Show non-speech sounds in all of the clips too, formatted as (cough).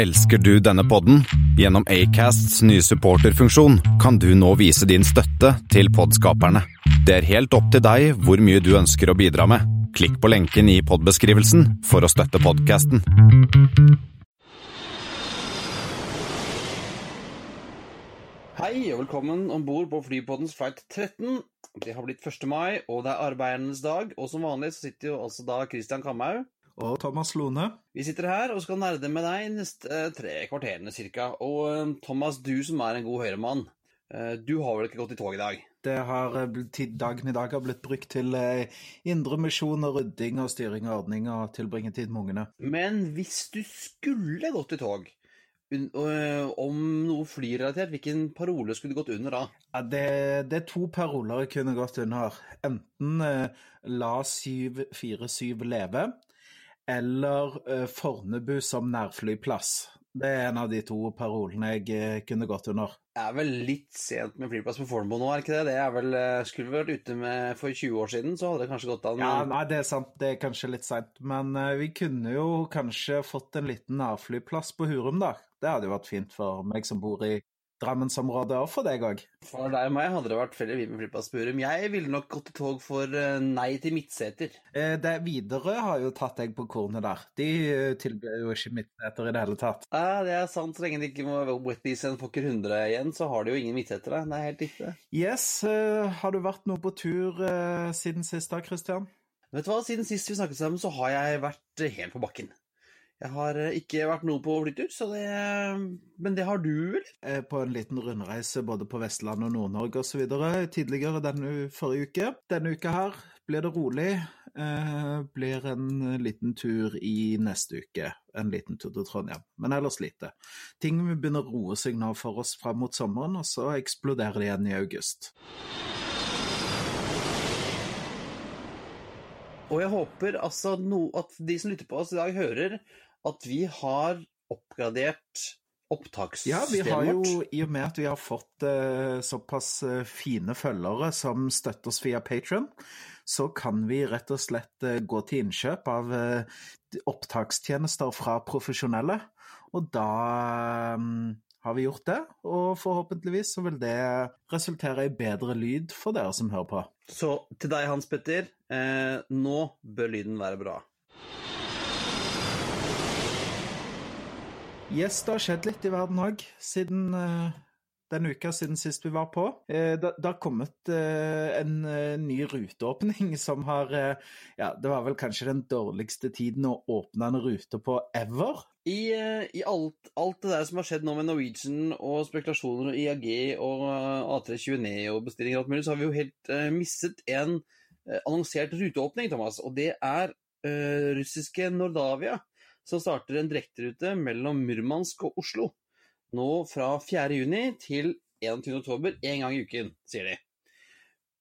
Elsker du denne podden? Gjennom Acasts nye supporterfunksjon kan du nå vise din støtte til podskaperne. Det er helt opp til deg hvor mye du ønsker å bidra med. Klikk på lenken i podbeskrivelsen for å støtte podkasten. Hei og velkommen om bord på flypoddens flight 13. Det har blitt 1. mai, og det er arbeidernes dag. Og som vanlig så sitter jo altså da Christian Kamhaug. Og Thomas Lone. Vi sitter her og skal nerde med deg de neste eh, tre kvarterene cirka. Og eh, Thomas, du som er en god høyremann, eh, du har vel ikke gått i tog i dag? Det har dagen i dag har blitt brukt til indremisjon og rydding og styring og ordning og tilbringe tid med ungene. Men hvis du skulle gått i tog om noe flyrelatert, hvilken parole skulle du gått under da? Ja, det, det er to paroler jeg kunne gått under. Enten eh, La 747 leve, eller uh, Fornebu som nærflyplass. Det er en av de to parolene jeg eh, kunne gått under. Det er vel litt sent med flyplass på Fornebu nå, er ikke det? Det er vel, øh, Skulle vi vært ute med for 20 år siden, så hadde det kanskje gått an. Ja, nei, det er sant, det er kanskje litt seint. Men uh, vi kunne jo kanskje fått en liten nærflyplass på Hurum, da. Det hadde jo vært fint for meg som bor i Drammensområdet, òg for deg òg. For deg og meg hadde det vært med flyplass på Jeg ville nok gått i tog for eh, nei til midtseter. Eh, Widerøe har jo tatt deg på kornet der. De eh, tilbyr jo ikke midtseter i det hele tatt. Ja, det er sant. Så lenge de ikke må Wetbees en Fokker 100 igjen, så har de jo ingen midtsetere. Det er helt riktig. Yes, eh, har du vært noe på tur eh, siden sist da, Christian? Vet du hva, siden sist vi snakket sammen, så har jeg vært eh, helt på bakken. Jeg har eh, ikke vært noe på flytur, så det Men det har du, vel? Eh, På en liten rundreise både på Vestlandet og Nord-Norge osv. tidligere denne forrige uke. Denne uka her blir det rolig. Eh, blir en liten tur i neste uke. En liten tur til Trondheim. Men ellers lite. Ting begynner å roe seg nå for oss fram mot sommeren, og så eksploderer det igjen i august. Og jeg håper altså no, at de som lytter på oss i dag, hører at vi har oppgradert Ja, vi har jo, i og med at vi har fått uh, såpass uh, fine følgere som støtter oss via Patron, så kan vi rett og slett uh, gå til innkjøp av opptakstjenester fra profesjonelle. Og da um, har vi gjort det, og forhåpentligvis så vil det resultere i bedre lyd for dere som hører på. Så til deg, Hans Petter, eh, nå bør lyden være bra. Yes, det har skjedd litt i verden òg siden uh, den uka siden sist vi var på. Uh, det, har kommet uh, en eh, ny ruteåpning (laughs) som har eh, Ja, det var vel kanskje den dårligste tiden å åpne en rute på ever. I, eh, i alt, alt det der som har skjedd nå med Norwegian og spekulasjoner og IAG og eh, A320 og bestillinger og alt mulig, så har vi jo helt eh, mistet en eh, annonsert ruteåpning, Thomas. Og det er eh, russiske Nordavia, som starter en direkterute mellom Murmansk og Oslo. Nå fra 4. juni til 21. oktober, én gang i uken, sier de.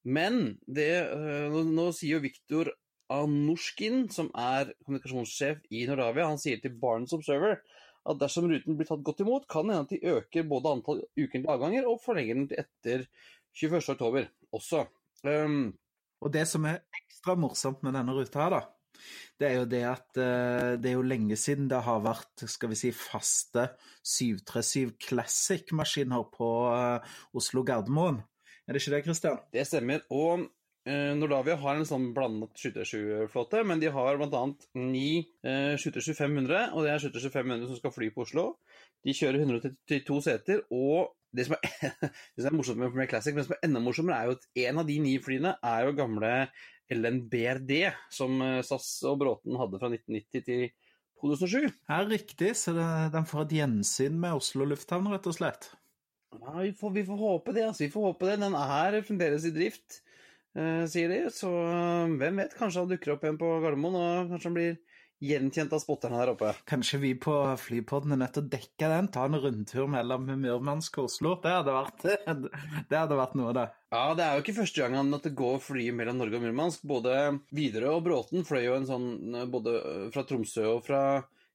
Men det, eh, nå, sier jo Viktor Anushkin, som er kommunikasjonssjef i Nordavia, han sier til Barents Observer at dersom ruten blir tatt godt imot, kan det hende at de øker både antall ukentlige avganger og forlenger den til etter 21. oktober også. Um, Og det som er ekstra morsomt med denne ruta her, da, det er jo det at eh, det er jo lenge siden det har vært skal vi si, faste 737 Classic-maskiner på eh, Oslo Gardermoen. Er det ikke det, Christian? det stemmer. Og eh, Nordavia har en sånn blandet 737-flåte, men de har bl.a. ni eh, 737-500, og det er 737-500 som skal fly på Oslo. De kjører 132 seter, og det som er, (laughs) det som er morsomt med, med Classic, men som er enda morsommere, er jo at en av de ni flyene er jo gamle LNBRD, som eh, SAS og Bråten hadde fra 1990 til 2007. Ja, riktig. Så det, den får et gjensyn med Oslo lufthavn, rett og slett. Ja, vi får, vi får håpe det, altså. Vi får håpe det. Den er fremdeles i drift, uh, sier de. Så uh, hvem vet, kanskje han dukker opp igjen på Gardermoen, og kanskje han blir gjenkjent av spotterne der oppe. Kanskje vi på Flypodden er nødt til å dekke den? Ta en rundtur mellom Murmansk og Oslo? Det hadde vært, (laughs) det hadde vært noe, det. Ja, det er jo ikke første gangen at det går fly mellom Norge og Murmansk. Både Widerøe og Bråten fløy jo en sånn både fra Tromsø og fra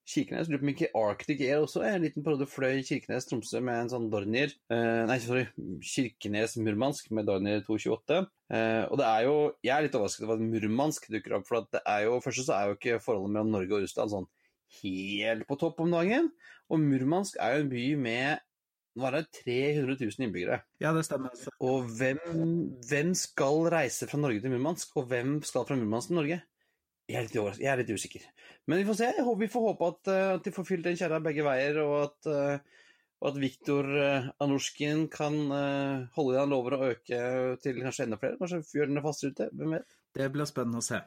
Kirkenes. Lurer på om ikke Arctic Air også en liten periode fløy Kirkenes-Tromsø med en sånn Dornier eh, Nei, sorry, Kirkenes-Murmansk med Dornier 228. Eh, og det er jo Jeg er litt overrasket over at Murmansk dukker opp, for det er jo først så er jo ikke forholdet mellom Norge og Russland sånn helt på topp om dagen. Og Murmansk er jo en by med nå er det 300 000 innbyggere. Ja, det stemmer. Og hvem, hvem, skal reise fra Norge til Murmansk, og hvem skal fra Murmansk til Norge? Jeg er litt, jeg er litt usikker. Men vi får se. Vi får håpe at, eh, at de får fylt den kjerra begge veier, og at, eh, og at Viktor Anorskin kan holde det han lover å øke til kanskje enda flere. Kanskje gjøre den fast ute. Hvem vet? Det blir spennende å se.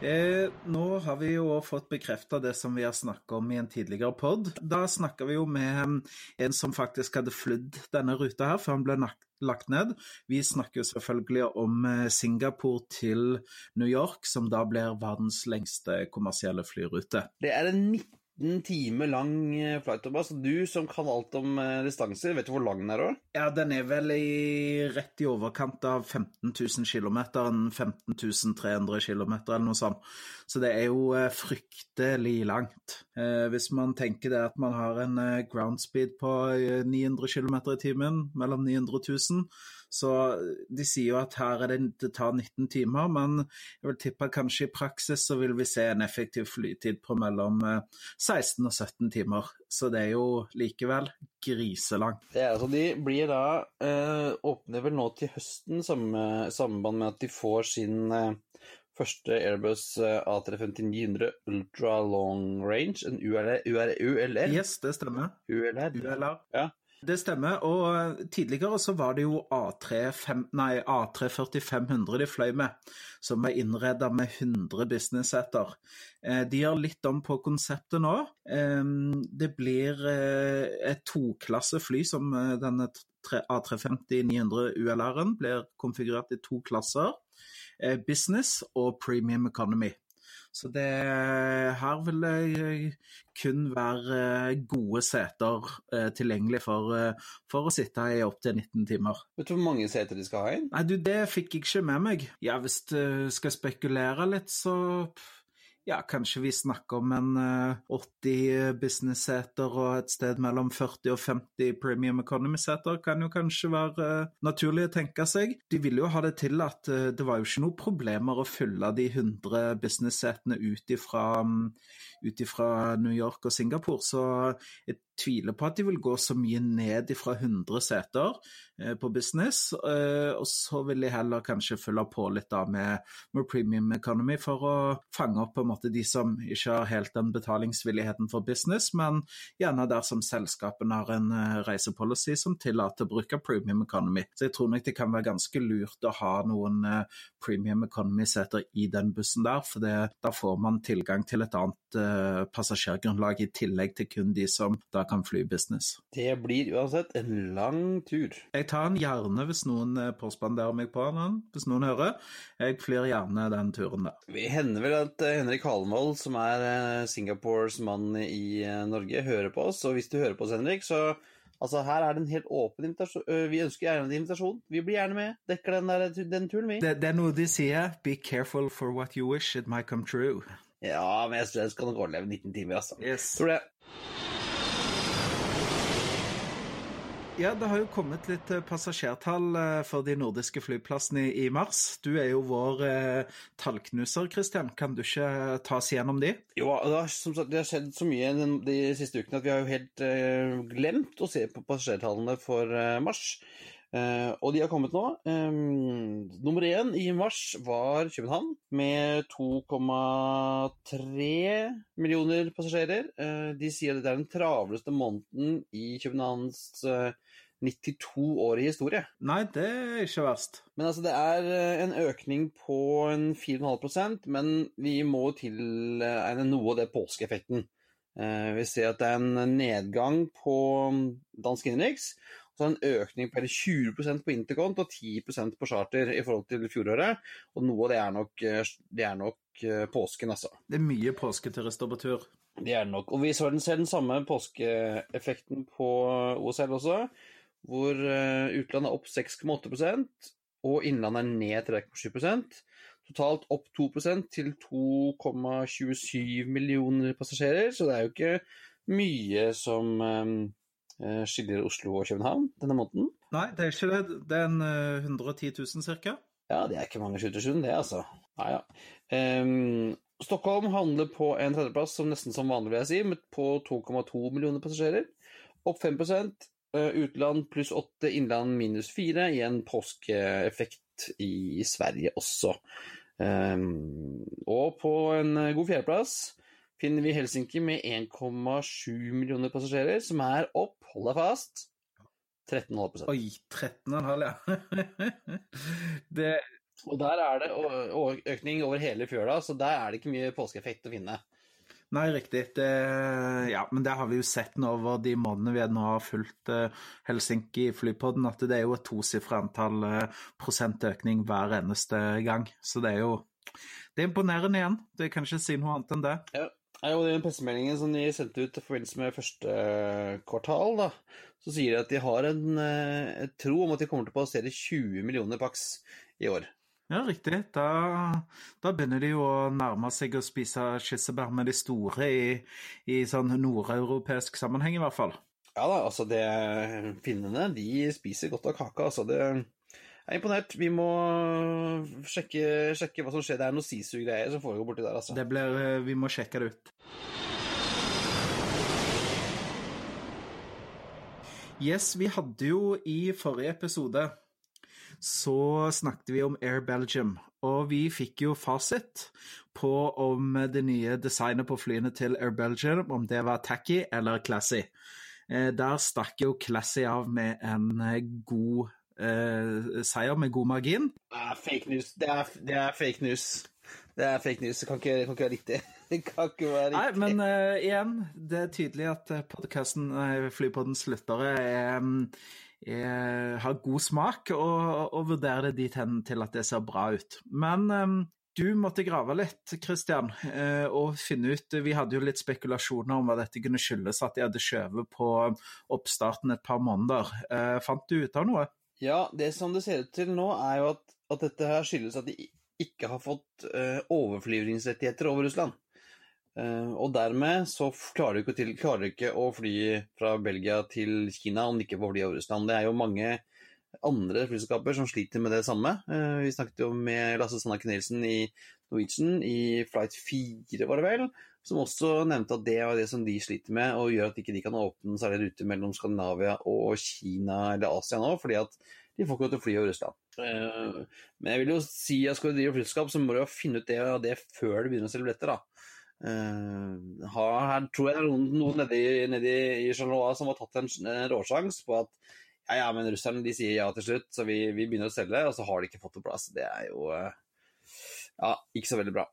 Eh, nå har vi jo fått bekrefta det som vi har snakka om i en tidligere pod. Da snakka vi jo med en som faktisk hadde flydd denne ruta her før han ble lagt ned. Vi snakker jo selvfølgelig om eh, Singapore til New York, som da blir verdens lengste kommersielle flyrute. Det er den 19 19 timer lang eh, flight, Thomas. Du som kan alt om eh, distanser, vet du hvor lang den er Også? Ja, den er vel i, rett i overkant av 15 000 km. 15 300 km eller noe sånt. Så det er jo eh, fryktelig langt. hvis man tenker det at man har en ground speed på 900 km i timen, mellom 900 000 så de sier jo at her er det, det tar 19 timer, men jeg vil tippe at kanskje i praksis så vil vi se en effektiv flytid på mellom 16 eh, og 17 timer. Så det er jo likevel griselangt. Det er, altså, de blir da øh, åpner vel nå til høsten, samme samband med at de får sin øh, første Airbus A350-900 Ultra Long Range, en ULR? ULR? Yes, det stemmer. ULR. ULR. Ja. Det stemmer. Og eh, tidligere så var det jo A34500 de fløy med, som er innreda med 100 businessseter. Eh, de gjør litt om på konseptet nå. Eh, det blir et toklassefly som denne A350-900 ULR-en blir konfigurert i to klasser. Business og premium economy. Så det, her vil det kun være gode seter eh, tilgjengelig for, eh, for, å sitte i opptil 19 timer. Vet du hvor mange seter de skal ha inn? Nei, du, Det fikk jeg ikke med meg. Ja, Hvis du skal spekulere litt, så ja, kanskje vi snakker om en 80 eh, business-seter og et sted mellom 40 og 50 premium economy-seter kan jo kanskje være uh, naturlig å tenke seg. De ville jo ha det til at uh, det var jo ikke noe problemer å fylle de 100 business-setene ut ifra um, New York og Singapore, så et tviler på at de vil gå så mye ned fra 100 seter eh, på business. Eh, og så vil de heller kanskje følge på litt da med, med, premium economy for å fange opp på en måte de som ikke har helt den betalingsvilligheten for business, men gjerne der som selskapene har en eh, reisepolicy som tillater bruk av premium economy. Så jeg tror nok det kan være ganske lurt å ha noen premium economy-seter i den bussen der, for det, da får man tilgang til et annet eh, passasjergrunnlag i tillegg til kun de som da kan fly business. Det blir uansett en lang tur. Jeg tar den gjerne hvis noen eh, påspanderer meg på den, hvis noen hører. Jeg flyr gjerne den turen der. Vi hender vel at eh, Henrik Halvold, som er Singapores mann i Norge, hører på oss. Og hvis du hører på oss, Henrik, så Altså, her er det en helt åpen invitasjon. Vi ønsker gjerne en invitasjon. Vi blir gjerne med. Dekker den, der, den turen, vi. Det, det, er noe de sier. Be careful for what you wish, it might come true. Ja, men jeg tror jeg skal nok overleve 19 timer, altså. Yes. Tror det. Ja, det har jo kommet litt eh, passasjertall eh, for de nordiske flyplassene i, mars. Du er jo vår eh, tallknuser, Kristian. Kan du ikke ta oss gjennom de? Jo, det har, som sagt, det har skjedd så mye de siste ukene at vi har jo helt eh, glemt å se på passasjertallene for eh, mars. Uh, og de har kommet nå. Um, nummer én i mars var København med 2,3 millioner passasjerer. Uh, de sier at det er den travleste måneden i Københavns uh, 92-årige historie. Nei, det er ikke verst. Men altså, det er en økning på en 4,5% men vi må tilegne noe av det påskeeffekten. Vi ser at det er en nedgang på dansk innenriks, så en økning på 20% på intercont og 10% på charter i forhold til fjoråret. Og noe av det er nok, det er nok eh, påsken, altså. Det er mye påsketurister på tur. Det er det nok. Og vi ser den samme påskeeffekten på OSL også, hvor eh, utlandet er opp 6,8 og innlandet er ned 3,7% Totalt opp 2% til 2,27 millioner passasjerer, så det er jo ikke mye som eh, Eh, skiller Oslo og København denne måneden? Nei, det er ikke det. Det er en 110 000 ca. Ja, det er ikke mange 7000, det, altså. Nei, ja. Um, Stockholm handler på en tredjeplass, som nesten som vanlig, vil jeg si, med på 2,2 millioner passasjerer. Opp 5 eh, Utland pluss 8, innland minus 4. Igjen påskeeffekt i Sverige også. Um, og på en god fjerdeplass finner vi Helsinki med 1,7 millioner passasjerer, som er opp, hold deg fast, 13,5 Oi, 13,5, ja. (laughs) det Og der er det økning over hele fjøla, så der er det ikke mye påskeeffekt å finne. Nei, riktig. Det, ja, men det har vi jo sett nå over de månedene vi nå har fulgt Helsinki Helsinki-flypodden, at det er jo et tosifra antall prosentøkning prosent økning hver eneste gang. Så det er jo det er imponerende igjen. Det kan ikke si noe annet enn det. Ja. Jo Den pressemeldingen som de sendte ut i forbindelse med første kvartal, da, så sier de at de har en, en tro om at de kommer til å passere 20 millioner pax i år. Ja, riktig. Da, da, begynner de jo å nærme seg å spise kirsebær med de store i, i sånn nordeuropeisk sammenheng, i hvert fall. Ja da, altså det Finnene de spiser godt av kaka. altså det jeg er imponert. Vi må sjekke, sjekke hva som skjer. Det er noe sisu-greier som foregår borti der, altså. Blir, vi må sjekke det ut. Yes, vi hadde jo i forrige episode så snakket vi om Air Belgium, og vi fikk jo fasit på om det nye designet på flyene til Air Belgium, om det var tacky eller classy. Eh, der stakk jo Classy av med en eh, god eh, seier, med god margin. Det er fake news. Det er, det er fake news. Det er fake news. Det kan ikke, kan ikke være riktig. Det kan ikke være riktig. (laughs) Nei, men uh, igjen, det er tydelig at podkasten, uh, Flypoddens lyttere, er har god smak, og, og vurderer det dit hen til at det ser bra ut. Men um, du måtte grave litt, Christian, og finne ut Vi hadde jo litt spekulasjoner om hva dette kunne skyldes, at de hadde skjøvet på oppstarten et par måneder. Fant du ut av noe? Ja, det som det ser ut til nå, er jo at, at dette her skyldes at de ikke har fått uh, overflyvningsrettigheter over Russland. Uh, og dermed så klarer de, ikke, til, klarer de ikke å fly fra Belgia til Kina om de ikke får fly over Russland. Det er jo mange andre flyselskaper som sliter med det samme. Uh, vi snakket jo med Lasse Sanna Knelsen i Norwegian i flight 4, var det vel, som også nevnte at det er det som de sliter med, og gjør at ikke de kan åpne særlig ruter mellom Skandinavia og Kina eller Asia nå, fordi at de får ikke lov til å fly over Russland. Uh, men jeg vil jo si at skal du drive flyselskap, så må du jo finne ut det, det før du begynner å selge billetter. da. Uh, her tror jeg det er noen, noen nedi, nedi i Charleroi som har tatt en, en råsjanse på at ja, ja, men russerne de sier ja til slutt, så vi, vi, begynner å selge, og så har de ikke fått det plass. Det er jo uh, ja, ikke så veldig bra.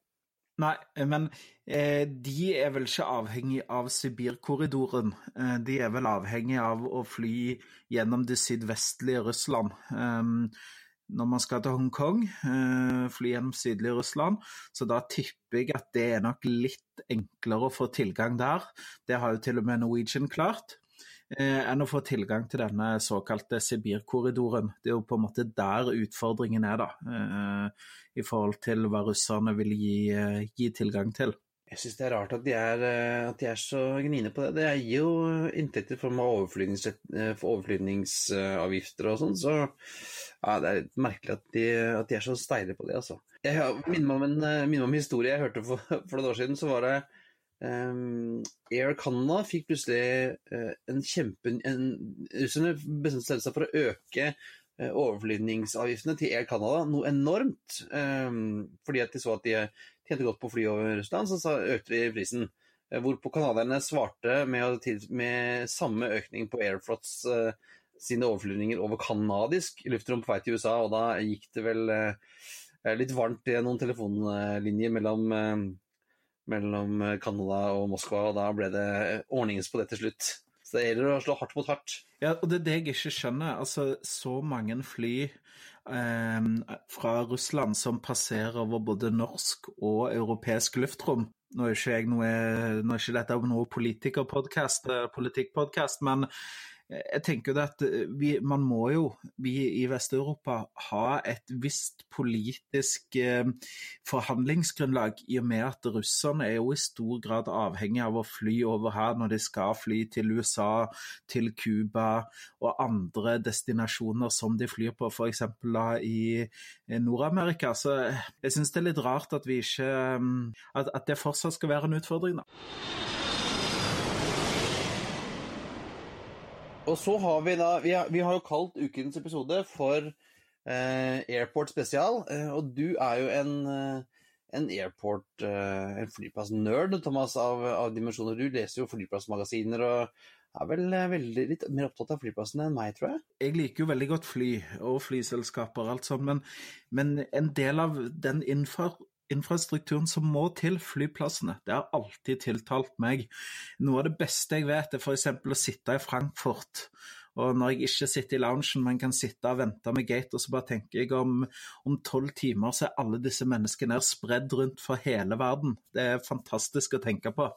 Nei, men eh, de er vel ikke avhengig av Sibirkorridoren. Eh, de er vel avhengig av å fly gjennom det sydvestlige Russland. Um, når man skal til Hongkong, eh, fly gjennom sydlige Russland. Så da tipper jeg at det er nok litt enklere å få tilgang der. Det har jo til og med Norwegian klart. Eh, enn å få tilgang til denne såkalte Sibirkorridoren. Det er jo på en måte der utfordringen er, da. Eh, I forhold til hva russerne vil gi, gi tilgang til. Jeg syns det er rart at de er, at de er så gniende på det. Det gir jo inntekter i form av overflyvningsavgifter og sånn, så ja, det er litt merkelig at de, at de er så steile på det, altså. Jeg minner meg om en historie jeg hørte for, for noen år siden. Så var det um, Air Canada fikk plutselig uh, en kjempe... Russerne bestemte seg for å øke uh, overflyvningsavgiftene til Air Canada noe enormt. Um, fordi at de så at de tjente godt på å fly over Russland, så økte de prisen. Uh, hvorpå canadierne svarte med, med, samme økning på Airflots sine overflyvninger over kanadisk luftrom på vei til USA, og da gikk det vel litt varmt i noen telefonlinjer mellom, mellom Canada og Moskva, og da ble det ordningens på det til slutt. Så det gjelder å slå hardt mot hardt. Ja, og det er det jeg ikke skjønner. Altså, så mange fly eh, fra Russland som passerer over både norsk og europeisk luftrom. Nå er ikke, jeg noe, nå er ikke dette noe politikerpodkast, eh, politikkpodkast, men jeg tenker jo at eh, vi, man må jo, vi i Vest-Europa, ha et visst politisk eh, forhandlingsgrunnlag, i og med at russerne er jo i stor grad avhengig av å fly over her når de skal fly til USA, til Cuba og andre destinasjoner som de flyr på, f.eks. i Nord-Amerika. Så jeg syns det er litt rart at ikke at, at det fortsatt skal være en utfordring. da. Og så har vi da Vi har, vi har jo kalt ukens episode for eh, Airport spesial. Eh, og du er jo en, eh, en airport, eh, en flyplass-nerd, Thomas, av, av, dimensjoner. Du leser jo flyplassmagasiner og er vel veldig litt mer opptatt av flyplassene enn meg, tror jeg. Jeg liker jo veldig godt fly og flyselskaper og alt sånt, men, men en del av den infra infrastrukturen som må til flyplassene. Det har alltid tiltalt meg. Noe av det beste jeg vet, er f.eks. å sitte i Frankfurt. Og når jeg ikke sitter i loungen, men kan sitte og vente med gate, og så bare tenker jeg om tolv timer så er alle disse menneskene her spredd rundt for hele verden. Det er fantastisk å tenke på.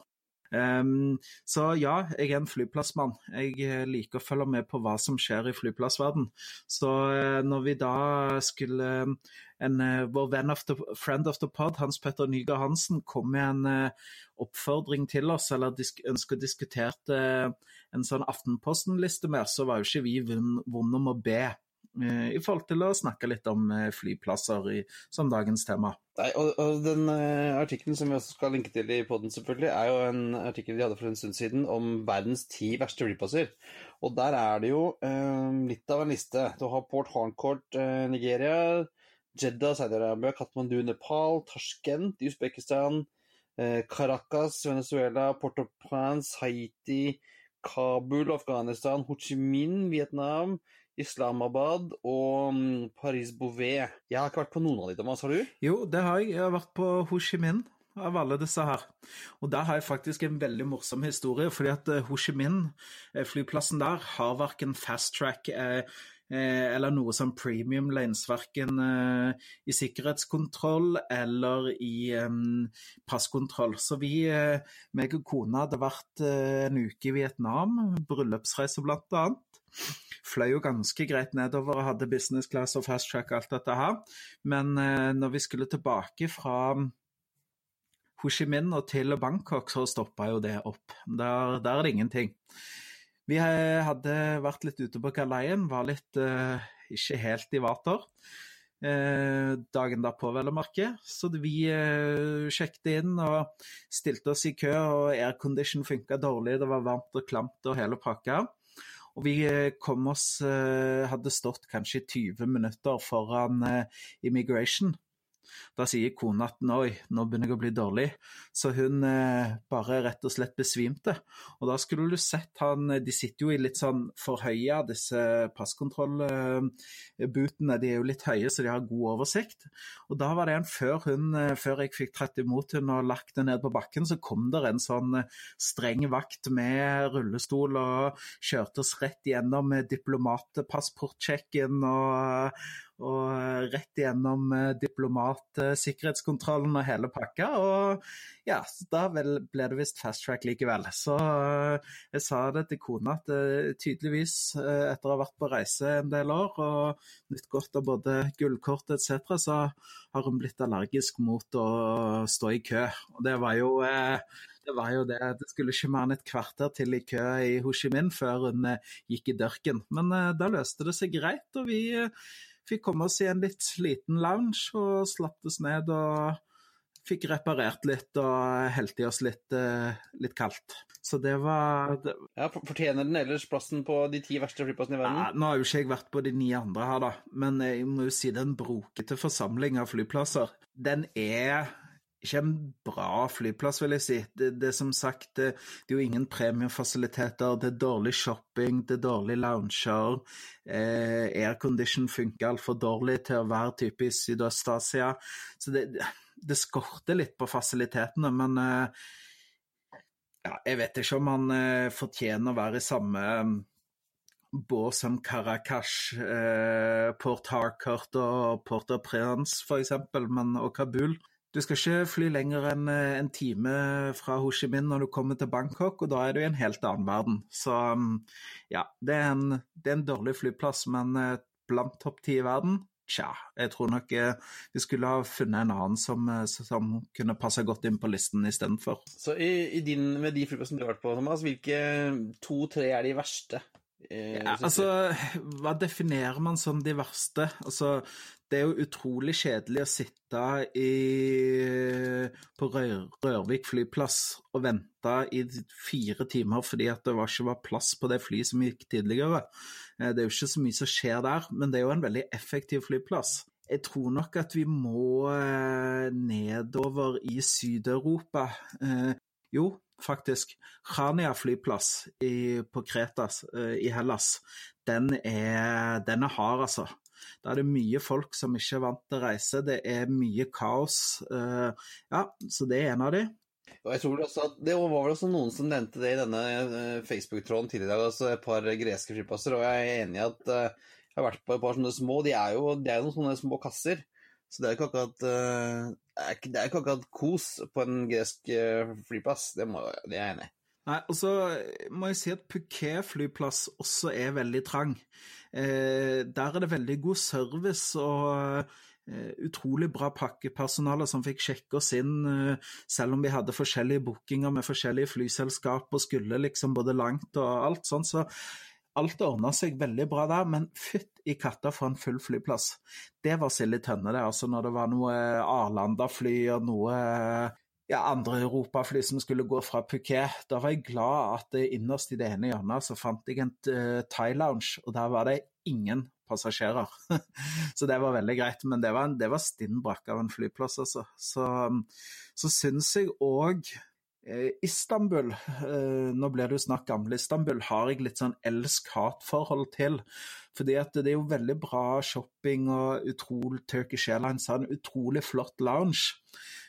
Um, så ja, jeg er en flyplassmann. Jeg eh, liker å følge med på hva som skjer i flyplassverden. Så uh, når vi da skulle en, uh, Vår venn of the, friend of the pod, Hans Petter Nygaard Hansen, kom med en uh, oppfordring til oss, eller disk, ønsker å diskutere en sånn Aftenposten-liste med, så var jo ikke vi vonde om å be i forhold til å snakke litt om flyplasser i, som dagens tema. Nei, og, og Den uh, artikkelen som vi også skal linke til i poden, er jo en artikkel de hadde for en stund siden om verdens ti verste flyplasser. Og Der er det jo uh, litt av en liste. Du har Port Harncourt, uh, Nigeria, Jeddah, Saudi-Arabia, Katmandu, Nepal, Tashkent, Usbekistan, Caracas, Venezuela, Port-au-Prince, Haiti, Kabul, Afghanistan, Ho Chi Minh, Vietnam, Islamabad og mm, Paris-Bouvet. Jeg har ikke vært på noen av de, Thomas. Har du? Jo, det har jeg. Jeg har vært på Ho Chi Minh av alle disse her. Og der har jeg faktisk en veldig morsom historie, fordi at Ho Chi Minh, flyplassen der, har verken fast track eh, eller noe som premium lanes, verken eh, i sikkerhetskontroll eller i passkontroll. Så vi, eh, meg og kona, hadde vært eh, en uke i Vietnam, bryllupsreise blant annet fløy jo ganske greit nedover og hadde business class og fast track og alt dette her. Men eh, når vi skulle tilbake fra Ho Chi Minh og til Bangkok, så stoppa jo det opp. Der, der, er det ingenting. Vi hadde vært litt ute på galeien, var litt uh, ikke helt i vater. Eh, dagen derpå, vel å merke. Så vi eh, sjekket inn og stilte oss i kø, og aircondition funka dårlig, det var varmt og klamt og hele pakka. Og vi eh, kom oss eh, Hadde stått kanskje 20 minutter foran eh, immigration. Da sier kona at oi, nå begynner jeg å bli dårlig, så hun eh, bare rett og slett besvimte. Og da skulle du sett han De sitter jo i litt sånn forhøya, disse passkontrollbutene. De er jo litt høye, så de har god oversikt. Og da var det en før hun, eh, før jeg fikk tatt imot hun og lagt henne ned på bakken, så kom det en sånn eh, streng vakt med rullestol og kjørte oss rett gjennom diplomatpassportsjekken og og eh, rett igjennom eh, diplomatsikkerhetskontrollen og hele pakka. Og ja, da ble det visst fast track likevel. Så eh, jeg sa det til kona at tydeligvis, etter å ha vært på reise en del år og nytt godt av både gullkort etc., så har hun blitt allergisk mot å stå i kø. Og det var jo det var jo det. Det skulle ikke mer enn et kvarter til i kø i Ho Chi Minh før hun gikk i dørken. Men da løste det seg greit, og vi fikk komme oss i en litt sliten lounge og slapp oss ned og fikk reparert litt og helt i oss litt, uh, litt kaldt. Så det var det... Ja, Fortjener den ellers plassen på de ti verste flyplassene i verden? Ja, nå har jo ikke jeg vært på de ni andre her, da, men jeg må jo si det er en brokete forsamling av flyplasser. Den er ikke en bra flyplass, vil jeg si. Det, det er som sagt det, det, er jo ingen premiefasiliteter, det er dårlig shopping, det er dårlig lounger. Eh, aircondition funker altfor dårlig til å være typisk Sydøst-Asia. Så det, det, skorter litt på fasilitetene, men eh, ja, jeg vet ikke om han eh, fortjener å være i samme mm, bås som Caracas, eh, Port Harcourt og Port au Prince f.eks., og Kabul. Du skal ikke fly lenger enn eh, en time fra Ho Chi Minh når du kommer til Bangkok, og da er du i en helt annen verden. Så mm, ja, det er en, det er en dårlig flyplass, men eh, blant topp ti i verden Tja, jeg tror nok eh, vi skulle ha funnet en annen som, som kunne passe godt inn på listen istedenfor. Så i, i din, med de flyplassene du har vært på, Thomas, hvilke to-tre er de verste? Ja, altså, hva definerer man som de verste? Altså, det er jo utrolig kjedelig å sitte i, på Rør, Rørvik flyplass og vente i fire timer fordi at det var ikke var plass på det flyet som gikk tidligere. Eh, det er jo ikke så mye som skjer der, men det er jo en veldig effektiv flyplass. Jeg tror nok at vi må eh, nedover i Syd-Europa. Eh, jo, faktisk. Khania flyplass i, på Kretas i Hellas, den er, den er hard, altså. Da er det mye folk som ikke er vant til å reise. Det er mye kaos. Eh, ja, så det er en av de. Og jeg tror også at Det var vel også noen som nevnte det i denne eh, Facebook-tråden tidligere i dag, altså et par greske flyplasser. Og jeg er enig i at jeg har vært på et par sånne små. De er jo de er noen sånne små kasser. Så det er jo ikke akkurat, uh, det er ikke akkurat kos på en gresk flyplass. Det, må, det er jeg enig i. Nei, og så må jeg si at Phuket flyplass også er veldig trang. Eh, der er det veldig god service og eh, utrolig bra pakkepersonale som fikk sjekke oss inn, eh, selv om vi hadde forskjellige bookinger med forskjellige flyselskap og skulle liksom både langt og alt sånn. Så alt ordna seg veldig bra der, men fytt i katta for en full flyplass. Det var sild i tønne, det. Altså når det var noe Arlanda-fly og noe ja, andre europafly som skulle gå fra Phuket. Da var jeg glad at innerst i det ene hjørnet så fant jeg en Thai-lounge, og der var det ingen passasjerer. (laughs) så det var veldig greit. Men det var, en, det var stinn brakke av en flyplass, altså. Så, så syns jeg òg eh, Istanbul, eh, nå blir det jo snakk gamle Istanbul, har jeg litt sånn elsk-hat-forhold til. Fordi at det er jo veldig bra shopping og utrolig Turkish Airlines har en utrolig flott lounge.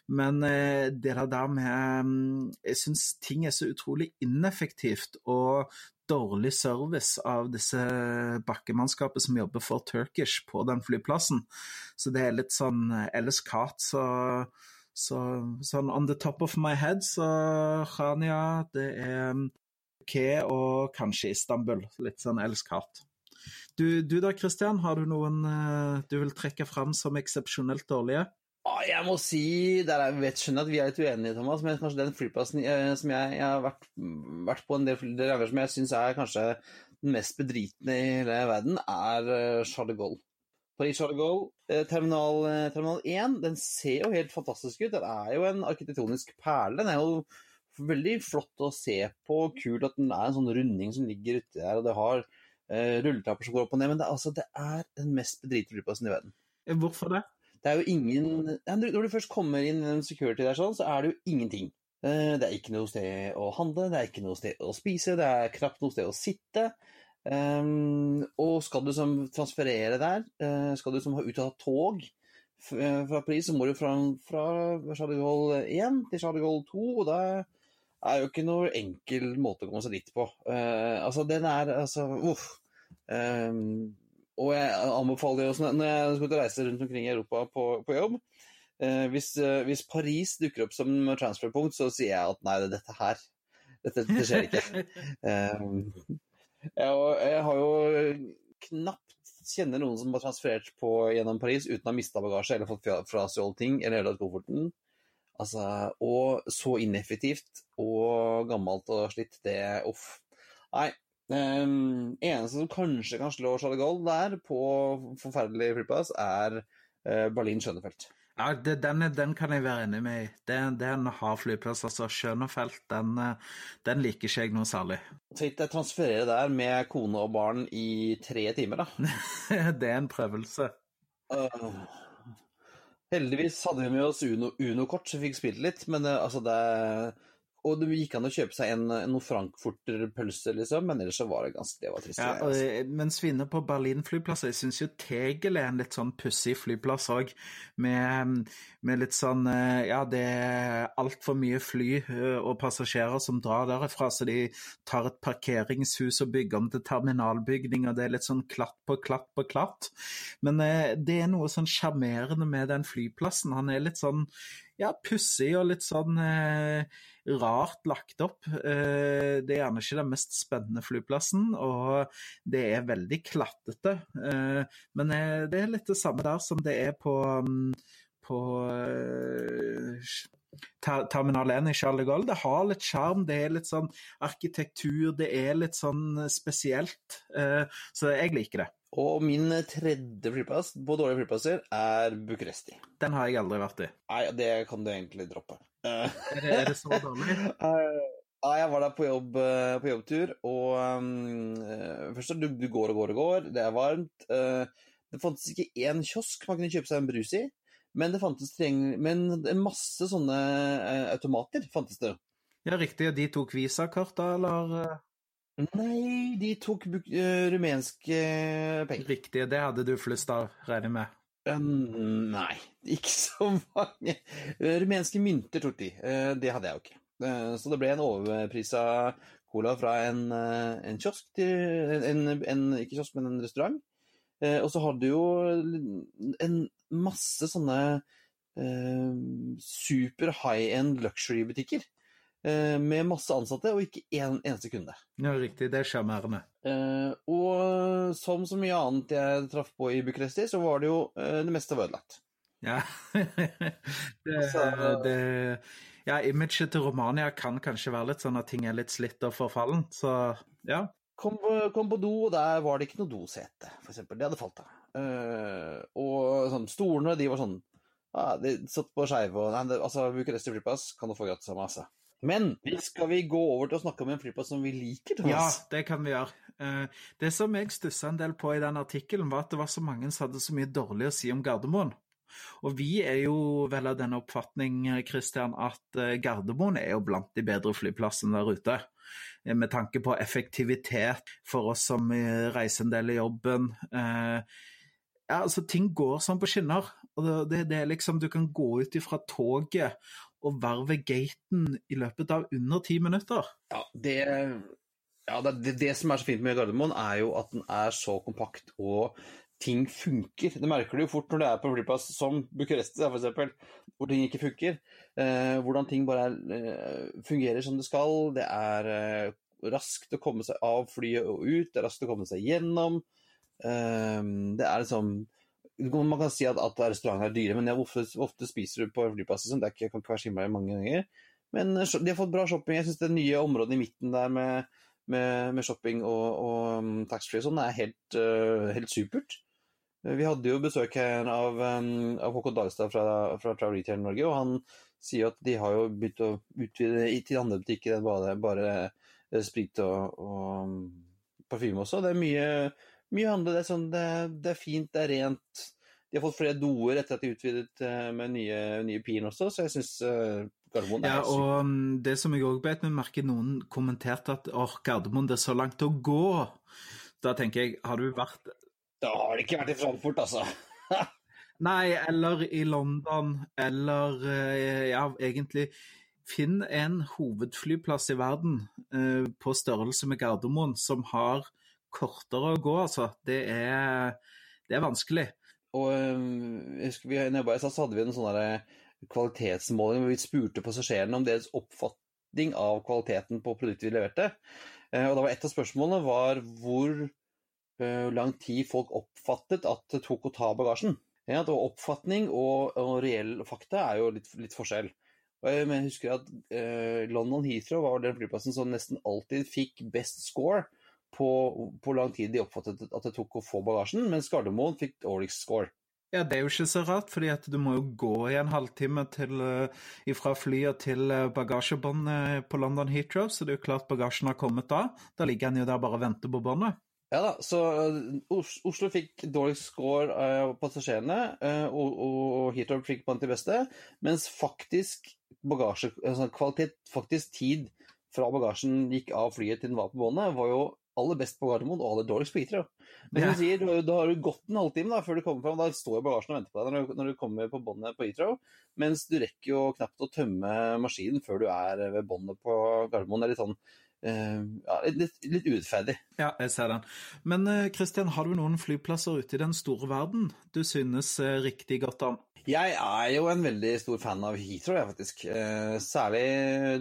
Men eh, det der med mm, Jeg syns ting er så utrolig ineffektivt. og dårlig service av disse bakkemannskapet som jobber for Turkish på den flyplassen. Så det er litt sånn elsk-hat. Så, så, sånn on the top of my head, så Khania, det er mm, Ke og kanskje Istanbul. Litt sånn Kat. Du, du da, Christian, har du noen uh, du vil trekke fram som eksepsjonelt dårlige? Ah, jeg må si der jeg vet, skjønner at vi er litt uenige, Thomas, men kanskje den flyplassen eh, som jeg, jeg har vært, vært, på en del ganger som jeg syns er kanskje den mest bedritne i hele verden, er uh, Charles de Gaulle. Paris Charles de Gaulle, eh, terminal, eh, terminal 1, den ser jo helt fantastisk ut. Den er jo en arkitektonisk perle. Den er jo veldig flott å se på, kult at den er en sånn runding som ligger uti der, og det har uh, rulletrapper som går opp og ned, men det, altså, det er den mest bedritne flyplassen i verden. Hvorfor det? Det er jo ingen Når du først kommer inn i en security der sånn, så er det jo ingenting. Det er ikke noe sted å handle, det er ikke noe sted å spise, det er knapt noe sted å sitte. Um, og skal du som transferere der, uh, skal du som ha ut av tog uh, fra Paris, så må du fra, fra Charles Gaulle 1 til Charles de Gaulle 2, og det er jo ikke noe enkel måte å komme seg dit på. Uh, altså, den er altså Uff. Um, og jeg anbefaler også, når jeg skal reise rundt omkring i Europa på, på jobb uh, hvis, eh, hvis, Paris dukker opp som transferpunkt, så sier jeg at nei, dette her Dette, dette skjer ikke. (laughs) eh, jeg, jeg, har jo knapt kjenner noen som har transferert på, gjennom Paris uten å ha mista bagasje eller fått frastjålet ting eller ødelagt kofferten. Altså, og så ineffektivt og gammelt og slitt, det Uff. Nei, Um, eneste som kanskje kan slå Charlie Gold der, på forferdelig flyplass, er uh, Berlin Schønefelt. Ja, det, den, den, kan jeg være enig med i. Det, det er en hard flyplass. altså Schønefelt, den, den, liker ikke jeg noe særlig. Tenk deg transferere der med kone og barn i tre timer, da. (laughs) det er en prøvelse. Uh, heldigvis hadde vi med oss Uno-kort, Uno så vi fikk spilt litt, men uh, altså det og det gikk an å kjøpe seg en, noe frankfurterpølse, liksom, men ellers så var det ganske det var trist. Ja, og, altså. Mens vi er inne på Berlin flyplass, jeg syns jo Tegel er en litt sånn pussig flyplass òg, med, med, litt sånn eh, Ja, det er altfor mye fly eh, og passasjerer som drar derfra, så de tar et parkeringshus og bygger om til terminalbygning, og det er litt sånn klatt på klatt på klatt. Men eh, det er noe sånn sjarmerende med den flyplassen. Han er litt sånn ja, pussig og litt sånn eh, rart lagt opp. Eh, det er gjerne ikke den mest spennende flyplassen, og det er veldig klattete. Eh, men eh, det er litt det samme der som det er på, um, på Terminal 1 i Charles de Gaulle. Det har litt sjarm, det er litt sånn arkitektur, det er litt sånn spesielt. Så jeg liker det. Og min tredje flyplass på dårlige flyplasser er Bucuresti. Den har jeg aldri vært i. Nei, det kan du egentlig droppe. Er det, er det så dårlig? (laughs) Ja, jeg var der på, jobb, eh, på jobbtur, og um, først du, du går og går og går, det er varmt. Uh, det fantes ikke én kiosk man kunne kjøpe seg en brus i, men det fantes men masse sånne uh, automater fantes det. Ja, riktig. De tok visakort, da, eller? Nei, de tok uh, rumenske penger. Riktig, det hadde du flust av, regner jeg med? Nei, (laughs) ikke så mange. rumenske mynter de. Uh, det hadde jeg jo ikke. så det ble en overprisa cola fra en, en kiosk til en, en, Ikke kiosk, men en restaurant. og så hadde du jo en masse sånne super high end luxury-butikker. Eh, med masse ansatte og ikke én en eneste kunde. Ja, riktig. Det er sjarmerende. Eh, og som så mye annet jeg traff på i Bucuresti, så var det jo uh, det meste var ødelagt. Ja. (laughs) det, altså, det, ja, imaget til Romania kan kanskje være litt sånn at ting er litt slitt og forfallen, så ja. Kom, kom på do, og der var det ikke noe dosete, eksempel. Det hadde falt av. Uh, og sånn, stolene, de var sånn ah, De satt på skeive og Nei, altså, Bucuresti flyplass kan du få gratis av masse. Men skal vi gå over til å snakke om en flyplass som vi liker? Thomas? Ja, det kan vi gjøre. Eh, det som jeg stussa en del på i den artikkelen, var at det var så mange som hadde så mye dårlig å si om Gardermoen. Og vi er jo vel av den oppfatning Christian, at eh, Gardermoen er jo blant de bedre flyplassene der ute. Eh, med tanke på effektivitet for oss som reiser en del i jobben. Ja, altså Ting går sånn på skinner. og det, det er liksom Du kan gå ut ifra toget og være gaten i løpet av under ti minutter. Ja, det, ja det, det, som er så fint med Gardermoen, er jo at den er så kompakt og ting funker. Det merker du jo fort når du er på flyplass som Bucuresti f.eks., hvor ting ikke funker. Eh, hvordan ting bare er, eh, fungerer som det skal. Det er eh, raskt å komme seg av flyet og ut, det er raskt å komme seg gjennom. Eh, det er liksom man kan si at, at restauranter er dyre, men jeg, ofte, ofte, spiser du på flyplasser Sånn. det kan ikke være skimla mange ganger. Men eh, de har fått bra shopping. Jeg syns det nye området i midten der med, med, med shopping og, og um, taxfree og sånn er helt, uh, helt, supert. Vi hadde jo besøk her av, um, av Håkon Dagstad fra, fra Travel Retail Norge, og han sier at de har jo begynt å utvide til andre butikker enn bare, bare eh, sprit og, og parfyme også. Det er mye mye handler Det sånn, det, det er fint, det er rent. De har fått flere doer etter at de utvidet eh, med nye, nye piren også, så jeg syns uh, Gardermoen er Ja, og um, det som jeg òg bet meg merke noen kommenterte at åh, Gardermoen, det er så langt å gå. Da tenker jeg, har du vært Da har det ikke vært i Frankfurt, altså. (laughs) Nei, eller i London, eller eh, ja, egentlig Finn en hovedflyplass i verden eh, på størrelse med Gardermoen som har kortere å gå, altså. Det er, det er vanskelig. Og jeg husker vi, når jeg så hadde vi en sånn kvalitetsmåling hvor vi spurte passasjerene om deres oppfatning av kvaliteten på produktet vi leverte. Eh, og da var Et av spørsmålene var hvor uh, lang tid folk oppfattet at det tok å ta bagasjen. Ja, var Oppfatning og, og reell fakta er jo litt, litt forskjell. Men jeg husker at London Heathrow var den flyplassen som nesten alltid fikk best score på hvor lang tid de oppfattet at det tok å få bagasjen, mens Gardermoen fikk dårligst score. Ja, Det er jo ikke så rart, fordi at du må jo gå i en halvtime til, uh, fra flyet til uh, bagasjebåndet på London Heathrow, så det er jo klart bagasjen har kommet da. Da ligger han jo der bare og venter på båndet. Ja da, så uh, Oslo fikk dårligst score av passasjerene, og, og Heathrow fikk blant de beste, mens faktisk bagasje, altså kvalitet, faktisk tid fra bagasjen gikk av flyet til den var på båndet, var jo aller best på Gardermoen og aller dårligst på Heathrow. Men som sier, da har du gått en halvtime da, før du kommer fram. Da står jo bagasjen og venter på deg når du, når du kommer på båndet på Heathrow. Mens du rekker jo knapt å tømme maskinen før du er ved båndet på Gardermoen. Det er litt sånn uh, ja, litt, litt, urettferdig. Ja, jeg ser den. Men Kristian, uh, har du noen flyplasser ute i den store verden du synes uh, riktig godt om? Jeg er jo en veldig stor fan av Heathrow, jeg faktisk. Eh, særlig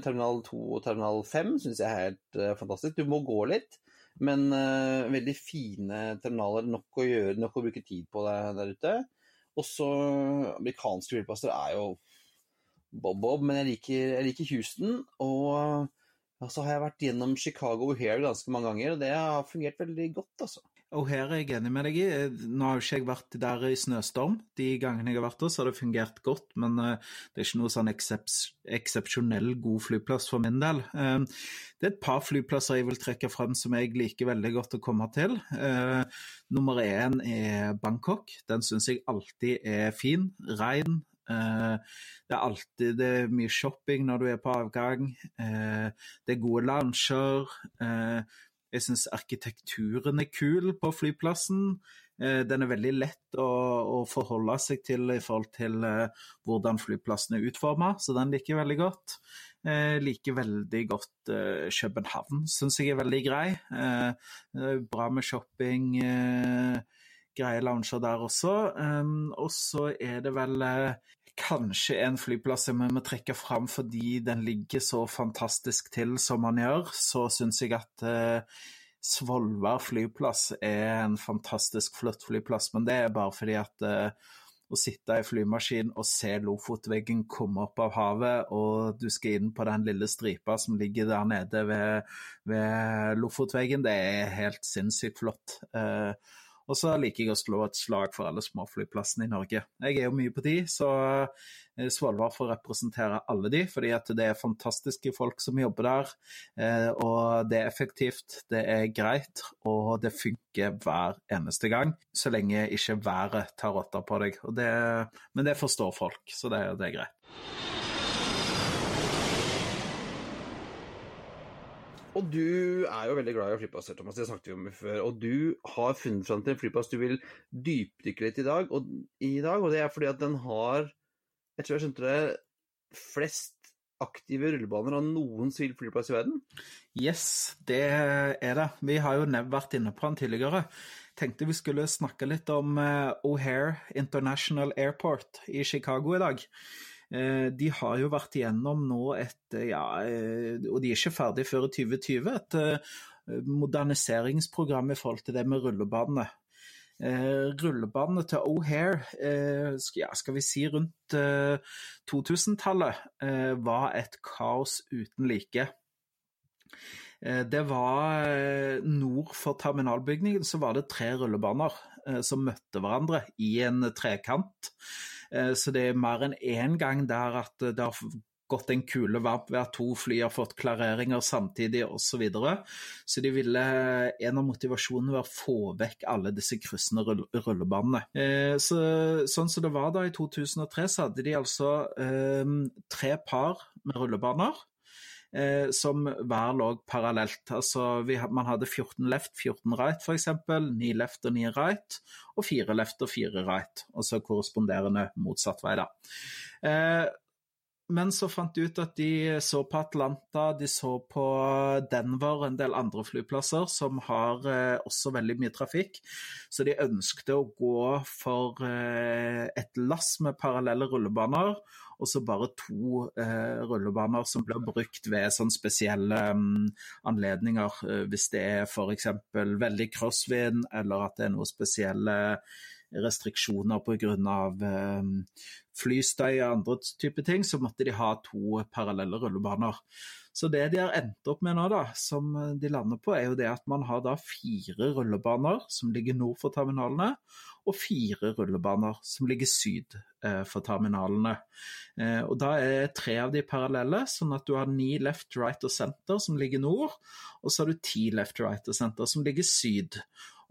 terminal 2 og terminal 5 syns jeg er helt eh, fantastisk. Du må gå litt, men uh, veldig fine terminaler. Nok å gjøre, nok å bruke tid på der, der ute. Også amerikanske flyplasser er jo bob-bob, men jeg liker, jeg liker, Houston. Og så så har jeg vært gjennom Chicago Hair ganske mange ganger, og det har fungert veldig godt, altså. O'Hare er jeg enig med deg i. Nå har jo ikke jeg vært der i snøstorm. De gangene jeg har vært der, så har det fungert godt, men uh, det er ikke noe sånn eksepsjonell god flyplass for min del. Uh, det er et par flyplasser jeg vil trekke frem som jeg liker veldig godt å komme til. Nummer én er Bangkok. Den syns jeg alltid er fin. Rein, det er alltid det er mye shopping når du er på avgang. Det er gode lounger. Jeg syns arkitekturen er kul på flyplassen. Eh, den er veldig lett å, å forholde seg til i forhold til uh, hvordan flyplassen er utforma, så den liker jeg veldig godt. Jeg uh, liker veldig godt København, syns jeg er veldig grei. bra med shopping, greie lounger der også. Og så er det vel kanskje en flyplass jeg må trekke fram fordi den ligger så fantastisk til som man gjør, så syns jeg at eh, Svolvær flyplass er en fantastisk flott flyplass. Men det er bare fordi at eh, å sitte i flymaskin og se Lofotveggen komme opp av havet, og du skal inn på den lille stripa som ligger der nede ved, ved Lofotveggen, det er helt sinnssykt flott. Eh, og så liker jeg å slå et slag for alle småflyplassene i Norge. Jeg er jo mye på de, så eh, Svolvær får representere alle de, fordi at det er fantastiske folk som jobber der. Eh, og det er effektivt, det er greit, og det funker hver eneste gang. Så lenge ikke været tar rotta på deg. Det, men det forstår folk, så det, det er greit. Og du er jo veldig glad i flyplasser, Thomas. Det snakket vi om før. Og du har funnet fram til en flyplass du vil dypdykke litt i dag. Og, i dag, og det er fordi at den har, jeg tror jeg skjønte det, flest aktive rullebaner av noen sivil flyplass i verden? Yes, det er det. Vi har jo vært inne på den tidligere. Tenkte vi skulle snakke litt om eh, O'Hare International Airport i Chicago i dag. Eh, de har jo vært igjennom nå et eh, ja, eh, og de er ikke ferdig før i 2020, et moderniseringsprogram i forhold til det med rullebanene. Rullebanene til O'Hare, ja, skal vi si rundt 2000-tallet, var et kaos uten like. Det var Nord for terminalbygningen så var det tre rullebaner som møtte hverandre i en trekant. Eh, så det er mer enn én gang der at det har gått en kule varp ved at to fly har fått klareringer samtidig osv. Så, videre. så de ville, en av motivasjonene var å få vekk alle disse kryssende rullebanene. Eh, så, sånn som det var da i 2003, så hadde de altså eh, tre par med rullebaner eh, som hver lå parallelt. Altså, vi, man hadde 14 left, 14 right f.eks., 9 left og 9 right, og 4 left og 4 right. Og så korresponderende motsatt vei, da. Eh, men så fant de ut at de så på Atlanta, de så på Denver, og en del andre flyplasser som har eh, også veldig mye trafikk. Så de ønskte å gå for eh, et lass med parallelle rullebaner, og så bare to eh, rullebaner som blir brukt ved sånn spesielle um, anledninger. Eh, hvis det er f.eks. veldig crosswind, eller at det er noe spesielle restriksjoner pga. Eh, flystøy og andre typer ting, så måtte de ha to parallelle rullebaner. Så det de har endt opp med nå, da, som de lander på, er jo det at man har da fire rullebaner som ligger nord for terminalene, og fire rullebaner som ligger syd eh, for terminalene. Eh, og Da er tre av de parallelle, sånn at du har ni left, right og center som ligger nord, og så har du ti left, right og center som ligger syd.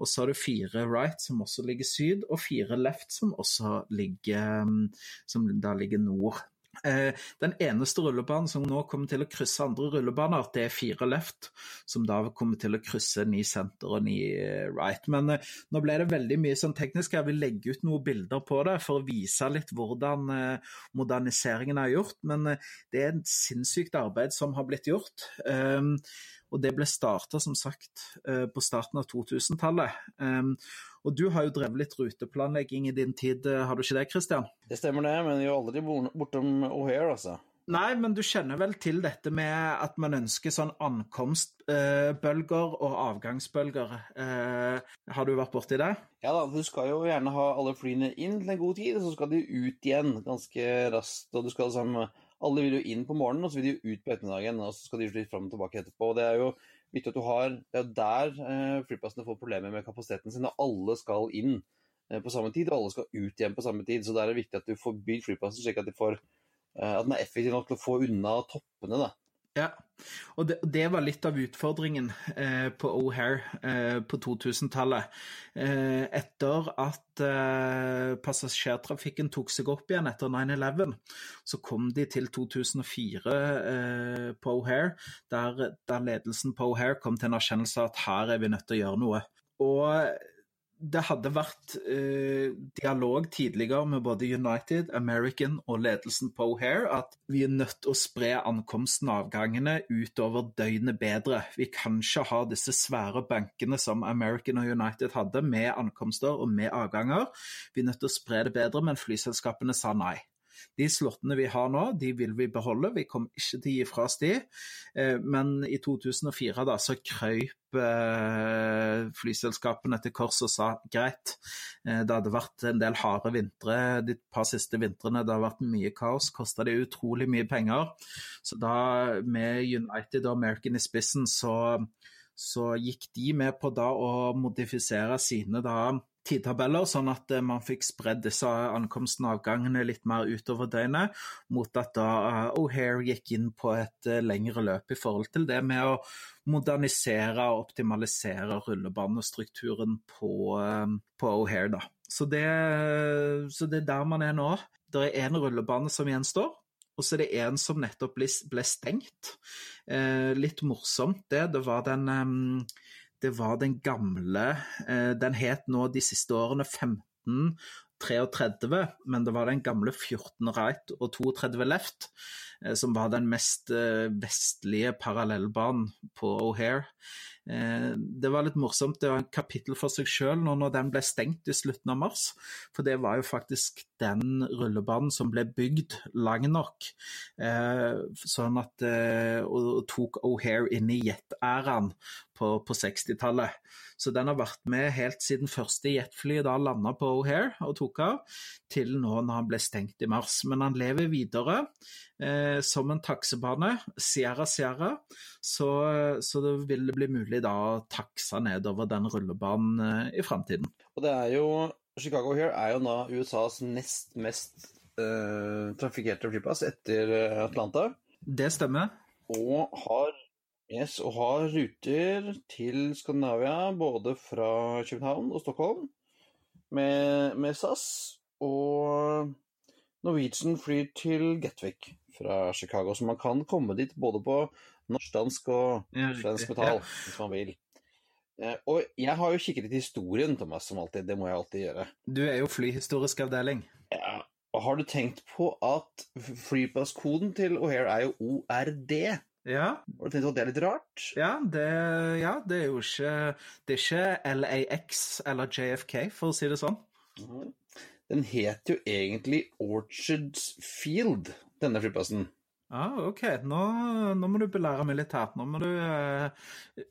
Og så har du fire right som også ligger syd, og fire left som også ligger, mm, som da ligger nord. Eh, den eneste rullebanen som nå kommer til å krysse andre rullebaner, det er fire left, som da kommer til å krysse ni center og ni eh, right. Men eh, nå ble det veldig mye sånn teknisk. Jeg vil legge ut noen bilder på det for å vise litt hvordan moderniseringen er gjort. Men det er et sinnssykt arbeid som har blitt gjort. Og det ble starta som sagt på starten av 2000-tallet. Og du har jo drevet litt ruteplanlegging i din tid, har du ikke det, Christian? Det stemmer det, men vi er aldri bortom O'Hare, altså. Nei, men du kjenner vel til dette med at man ønsker sånn ankomstbølger og avgangsbølger. Eh, har du vært borti det? Ja da, du skal jo gjerne ha alle flyene inn til en god tid, og så skal de ut igjen ganske raskt. og du skal liksom, Alle vil jo inn på morgenen, og så vil de jo ut på ettermiddagen. Og så skal de fram og tilbake etterpå. og Det er jo viktig at du har Det er der eh, flyplassene får problemer med kapasiteten sin, og alle skal inn eh, på samme tid, og alle skal ut igjen på samme tid. Så der er det viktig at du får bygd flyplassen slik at de får Eh, at den er effektiv nok til å få unna toppene. da. Ja, og det, det, var litt av utfordringen eh, på O'Hare eh, på 2000-tallet. Eh, etter at eh, passasjertrafikken tok seg opp igjen etter 9-11, så kom de til 2004 eh, på O'Hare, der, der, ledelsen på O'Hare kom til en erkjennelse at her er vi nødt til å gjøre noe. Og det hadde vært eh, dialog tidligere med både United, American og ledelsen på O'Hare at vi er nødt til å spre ankomsten og avgangene utover døgnet bedre. Vi kan ikke ha disse svære bankene som American og United hadde, med ankomster og med avganger. Vi er nødt til å spre det bedre, men flyselskapene sa nei. De slottene vi har nå, de vil vi beholde, vi kommer ikke til å gi fra oss de. Eh, men i 2004 da, så krøyp eh, flyselskapene til kors og sa greit. Eh, det hadde vært en del harde vintre de par siste vintrene, det har vært mye kaos. Kosta det utrolig mye penger. Så da, med United og American i spissen, så, så gikk de med på da å modifisere sine da tidtabeller, sånn at eh, man fikk spredd disse ankomstene og avgangene litt mer utover døgnet, mot at da eh, O'Hare gikk inn på et eh, lengre løp i forhold til det med å modernisere og optimalisere rullebanestrukturen på, på O'Hare. Da. Så, det, så det er der man er nå. Det er én rullebane som gjenstår. Og så er det en som nettopp ble, stengt. Eh, litt morsomt det. Det var den eh, det var den gamle eh, Den het nå de siste årene 1533, men det var den gamle 14 right og 32 left eh, som var den mest eh, vestlige parallellbanen på O'Hare. Det var litt morsomt. Det var en kapittel for seg sjøl når den ble stengt i slutten av mars. For det var jo faktisk den rullebanen som ble bygd lang nok. Eh, sånn at eh, Og tok O'Hare inn i jet-æraen på, på 60-tallet. Så den har vært med helt siden første jetfly da landa på O'Hare og tok av, til nå når han ble stengt i mars. Men han lever videre eh, som en taksebane, Sierra Sierra, så, så, det vil bli mulig da å takse nedover den rullebanen eh, i framtiden. Og det er jo Chicago Here er jo nå USAs nest mest uh, trafikkerte flyplass etter eh, Atlanta. Det stemmer. Og har Yes, og har ruter til Skandinavia både fra København og Stockholm med, med SAS. Og Norwegian flyr til Gatwick fra Chicago, så man kan komme dit både på norsk, dansk og svensk metall ja. hvis man vil. Eh, og jeg har jo kikket litt i historien, Thomas, som alltid. Det må jeg alltid gjøre. Du er jo flyhistorisk avdeling. Ja, og har du tenkt på at flyplasskoden til O'Hare er jo ORD? Ja. Har du tenkt at det er litt rart? Ja, det, ja, det er jo ikke Det er ikke LAX eller JFK, for å si det sånn. Den het jo egentlig Orchards Field, denne flyplassen. Ah, OK. Nå, nå, må du belære meg litt her. Nå må du uh,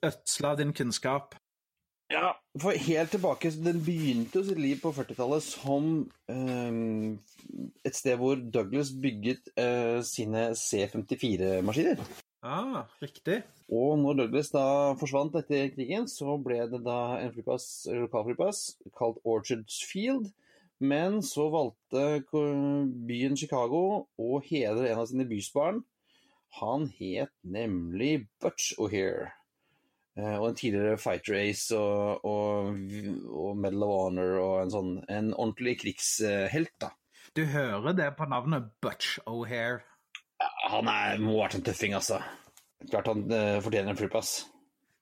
ødsle din kunnskap. Ja, for helt tilbake Den begynte jo sitt liv på 40-tallet som um, et sted hvor Douglas bygget uh, sine C-54-maskiner. Ah, riktig. Og når Douglas da forsvant etter krigen, så ble det da en flyplass, lokalflyplass kalt Orchards Field. Men så valgte byen Chicago å hedre en av sine bysbarn. Han het nemlig Butch O'Hare. Eh, og en tidligere Fighter Ace og, og, og, Medal of Honor og en sånn en ordentlig krigshelt, da. Du hører det på navnet Butch O'Hare? Han er, må ha vært en tøffing, altså. Klart han uh, fortjener en flyplass.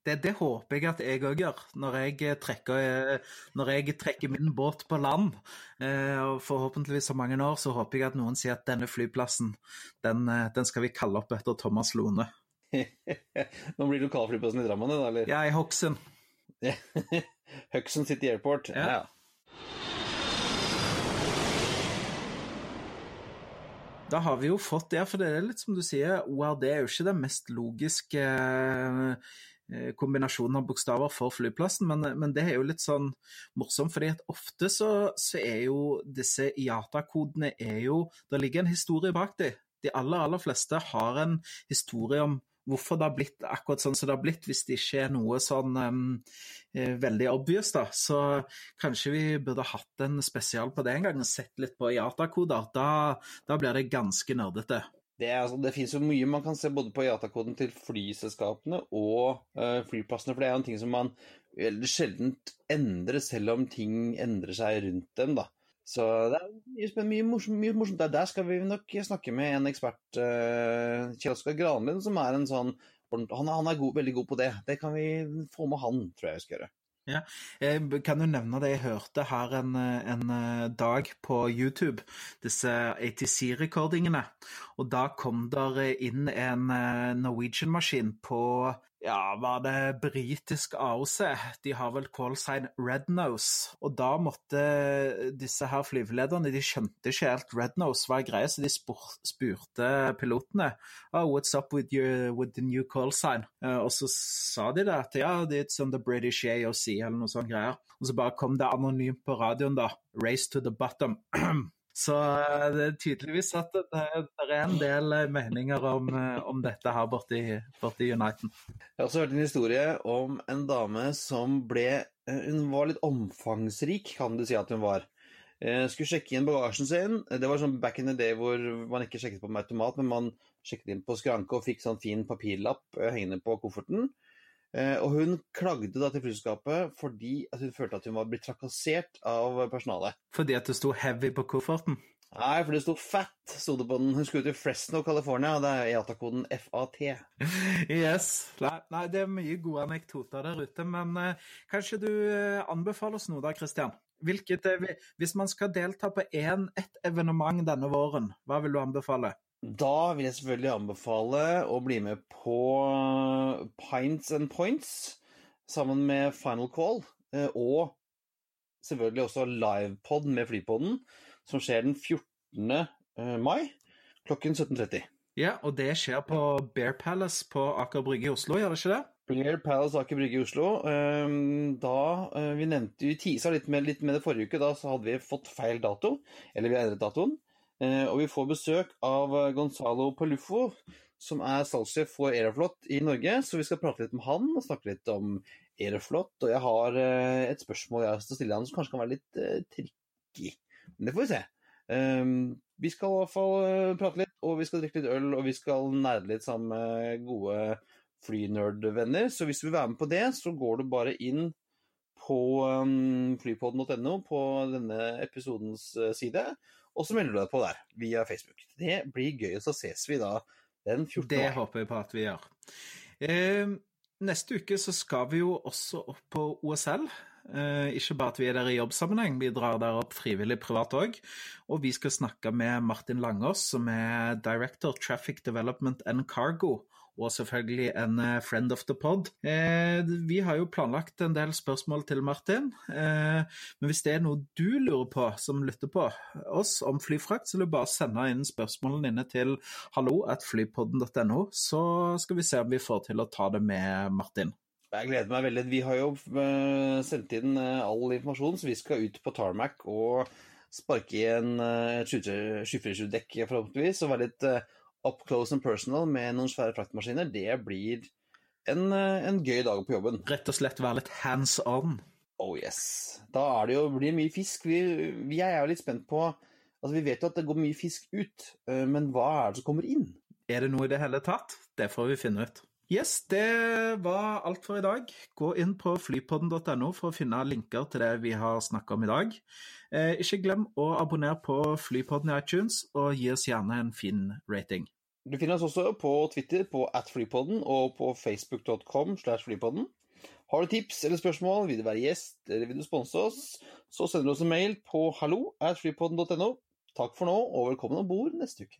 Det, det, håper jeg at jeg òg gjør, når jeg, trekker, eh, når jeg, trekker, min båt på land. Eh, og Forhåpentligvis om mange år så håper jeg at noen sier at denne flyplassen den, den skal vi kalle opp etter Thomas Lone. (laughs) Nå blir lokalflyplassen i Drammen, da? eller? Ja, i Hokksund. (laughs) Hokksund City Airport. Ja. Ja. Da har vi jo fått det, for det er litt som du sier, ORD er jo ikke den mest logiske eh, kombinasjonen av bokstaver for flyplassen, men, men det er jo litt sånn morsomt, fordi at ofte så, så er jo disse IATA-kodene er jo Det ligger en historie bak dem. De aller, aller fleste har en historie om hvorfor det har blitt akkurat sånn som det har blitt, hvis det ikke er noe sånn um, eh, veldig obvious, da. Så kanskje vi burde hatt en spesial på det en gang, og sett litt på IATA-koder. Da, da blir det ganske nerdete. Det, er, altså, det finnes jo mye man kan se både på IATA-koden til flyselskapene og uh, flyplassene, for det er jo en ting som man veldig sjelden endrer, selv om ting endrer seg rundt dem, da. Så det er mye, mye, morsomt, mye morsomt. Der, skal vi nok snakke med en ekspert, uh, Kjell Oskar Granlund, som er en sånn Han, han er god, veldig god på det. Det kan vi få med han, tror jeg vi skal gjøre. Ja. Jeg kan jo nevne det jeg hørte her en, en dag på YouTube, disse ATC-rekordingene. Og da kom der inn en Norwegian-maskin på ja, var det britisk AOC? De har vel callsign Rednose. Og da måtte disse her flyvelederne De skjønte ikke helt Rednose var greia, så de spurte pilotene oh, what's up with, your, with the new callsign. Uh, og så sa de det at ja, it's on the British AOC, eller noe sånt greier. Og så bare kom det anonymt på radioen, da. Race to the bottom. (clears throat) Så det er tydeligvis at det, det er en del meninger om, om dette her borte i, Uniten. Jeg har også hørt en historie om en dame som ble Hun var litt omfangsrik, kan du si at hun var. Skulle sjekke inn bagasjen sin. Det var sånn back in the day hvor man ikke sjekket på med automat, men man sjekket inn på skranke og fikk sånn fin papirlapp hengende på kofferten. Og hun klagde da til flyselskapet fordi at hun følte at hun var blitt trakassert av personalet. Fordi at det sto 'heavy' på kofferten? Nei, for det sto 'fat' sto det på den. Hun skulle til Fresno, California, og det er EATA-koden FAT. (laughs) Yes. Nei, det er mye gode anekdoter der ute, men eh, kanskje du uh, anbefaler oss noe da, Christian? Hvilket, uh, hvis man skal delta på én, ett evenement denne våren, hva vil du anbefale? Da vil jeg selvfølgelig anbefale å bli med på Pints and Points sammen med Final Call, og selvfølgelig også livepod med Flypodden, som skjer den 14. mai klokken 17.30. Ja, og det skjer på Bear Palace på Aker Brygge i Oslo, gjør det ikke det? Bear Palace Aker Brygge i Oslo. Da Vi nevnte jo tisa litt med, litt med det forrige uke, da så hadde vi fått feil dato. Eller vi endret datoen. Og vi får besøk av Gonzalo Palufo, som er salgssjef for Aeroflot i Norge. Så vi skal prate litt med han og snakke litt om Aeroflot. Og jeg har et spørsmål jeg skal stille han som kanskje kan være litt tricky. Men det får vi se. Vi skal i hvert fall prate litt, og vi skal drikke litt øl, og vi skal nerde litt sammen med gode flynerdvenner. Så hvis du vil være med på det, så går du bare inn på flypodden.no på denne episodens side, og så melder du deg på der via Facebook. Det blir gøy, og så ses vi da den 14. Det håper jeg på at vi gjør. Eh, neste uke så skal vi jo også opp på OSL. Eh, ikke bare at vi er der i jobbsammenheng, vi drar der opp frivillig privat òg. Og vi skal snakke med Martin Langås, som er Director Traffic Development and Cargo. Og selvfølgelig en friend of the pod. Eh, vi har jo planlagt en del spørsmål til Martin. Eh, men hvis det er noe du lurer på, som lytter på oss om flyfrakt, så vil du bare sende inn spørsmålene dine til hallo at flypodden.no, så skal vi se om vi får til å ta det med Martin. Jeg gleder meg veldig. Vi har jo sendt inn all informasjon, så vi skal ut på tarmac og sparke i en skyfrysjudekk forhåpentligvis, og være litt up close and personal med noen svære fraktmaskiner. Det blir en, en gøy dag på jobben. Rett og slett være litt hands on. Oh yes. Da er det jo, blir det mye fisk. Vi, vi er jo litt spent på Altså, Vi vet jo at det går mye fisk ut, men hva er det som kommer inn? Er det noe i det hele tatt? Det får vi finne ut. Yes, det var alt for i dag. Gå inn på flypodden.no for å finne linker til det vi har snakka om i dag. Eh, ikke glem å abonnere på Flypodden i iTunes, og gi oss gjerne en fin rating. Du finner oss også på Twitter på atflypodden og på facebook.com slash flypodden. Har du tips eller spørsmål, vil du være gjest eller vil du sponse oss, så sender du oss en mail på hallo at flypodden.no. Takk for nå, og velkommen om bord neste uke.